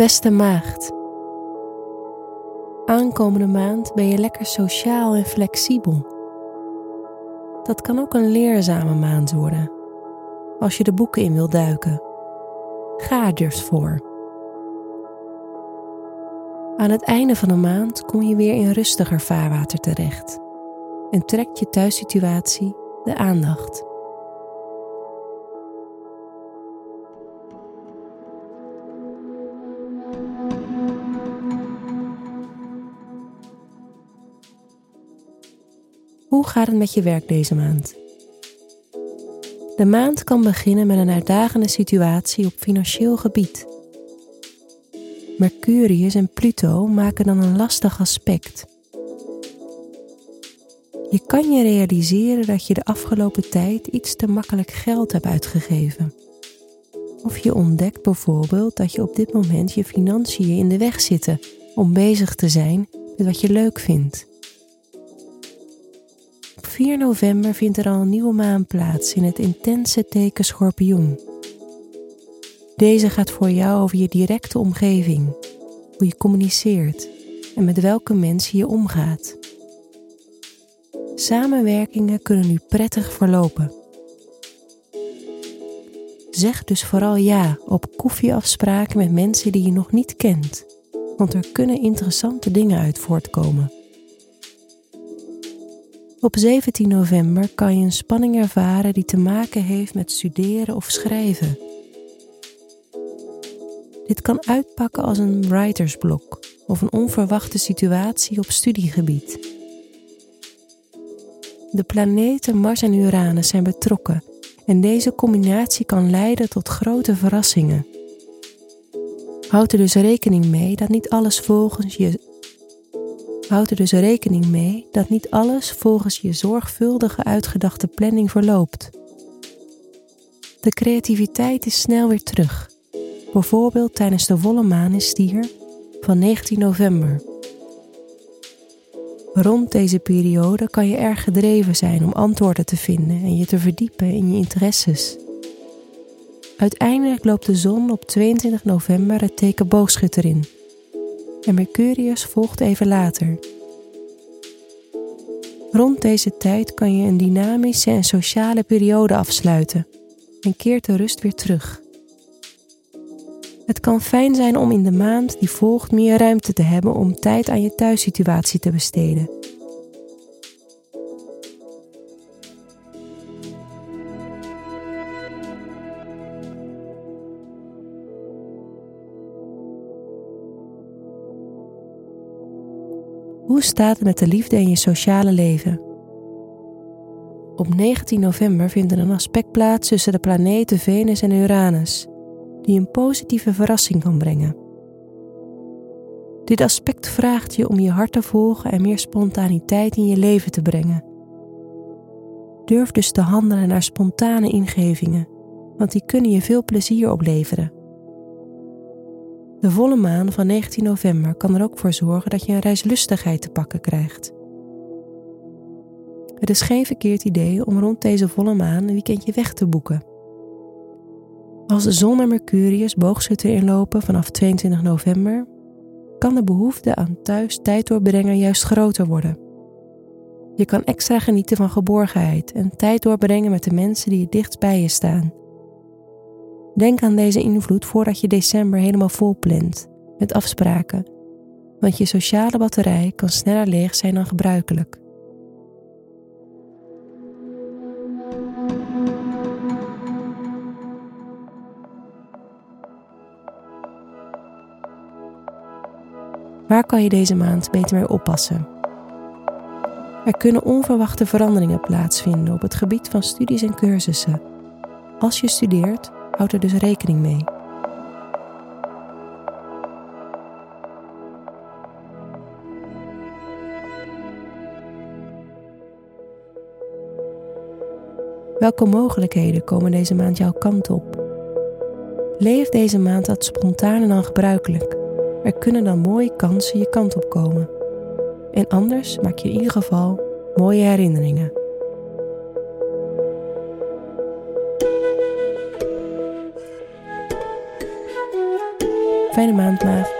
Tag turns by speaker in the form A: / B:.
A: Beste maagd, aankomende maand ben je lekker sociaal en flexibel. Dat kan ook een leerzame maand worden, als je de boeken in wil duiken. Ga er dus voor. Aan het einde van de maand kom je weer in rustiger vaarwater terecht en trekt je thuissituatie de aandacht. Hoe gaat het met je werk deze maand? De maand kan beginnen met een uitdagende situatie op financieel gebied. Mercurius en Pluto maken dan een lastig aspect. Je kan je realiseren dat je de afgelopen tijd iets te makkelijk geld hebt uitgegeven. Of je ontdekt bijvoorbeeld dat je op dit moment je financiën in de weg zitten om bezig te zijn met wat je leuk vindt. 4 november vindt er al een nieuwe maan plaats in het intense teken schorpioen. Deze gaat voor jou over je directe omgeving, hoe je communiceert en met welke mensen je omgaat. Samenwerkingen kunnen nu prettig verlopen. Zeg dus vooral ja op koffieafspraken met mensen die je nog niet kent, want er kunnen interessante dingen uit voortkomen. Op 17 november kan je een spanning ervaren die te maken heeft met studeren of schrijven. Dit kan uitpakken als een writersblok of een onverwachte situatie op studiegebied. De planeten Mars en Uranus zijn betrokken en deze combinatie kan leiden tot grote verrassingen. Houd er dus rekening mee dat niet alles volgens je Houd er dus rekening mee dat niet alles volgens je zorgvuldige uitgedachte planning verloopt. De creativiteit is snel weer terug, bijvoorbeeld tijdens de volle maan in Stier van 19 november. Rond deze periode kan je erg gedreven zijn om antwoorden te vinden en je te verdiepen in je interesses. Uiteindelijk loopt de zon op 22 november het teken boogschutter in en Mercurius volgt even later. Rond deze tijd kan je een dynamische en sociale periode afsluiten en keert de rust weer terug. Het kan fijn zijn om in de maand die volgt meer ruimte te hebben om tijd aan je thuissituatie te besteden. Hoe staat het met de liefde in je sociale leven? Op 19 november vindt er een aspect plaats tussen de planeten Venus en Uranus, die een positieve verrassing kan brengen. Dit aspect vraagt je om je hart te volgen en meer spontaniteit in je leven te brengen. Durf dus te handelen naar spontane ingevingen, want die kunnen je veel plezier opleveren. De volle maan van 19 november kan er ook voor zorgen dat je een reislustigheid te pakken krijgt. Het is geen verkeerd idee om rond deze volle maan een weekendje weg te boeken. Als de zon en Mercurius boogschutter inlopen vanaf 22 november, kan de behoefte aan thuis tijd doorbrengen juist groter worden. Je kan extra genieten van geborgenheid en tijd doorbrengen met de mensen die het dichtst bij je staan. Denk aan deze invloed voordat je december helemaal vol plant met afspraken, want je sociale batterij kan sneller leeg zijn dan gebruikelijk. Waar kan je deze maand beter mee oppassen? Er kunnen onverwachte veranderingen plaatsvinden op het gebied van studies en cursussen. Als je studeert, houd er dus rekening mee. Welke mogelijkheden komen deze maand jouw kant op? Leef deze maand wat spontaner dan gebruikelijk. Er kunnen dan mooie kansen je kant op komen. En anders maak je in ieder geval mooie herinneringen. Fijne maand, Maag.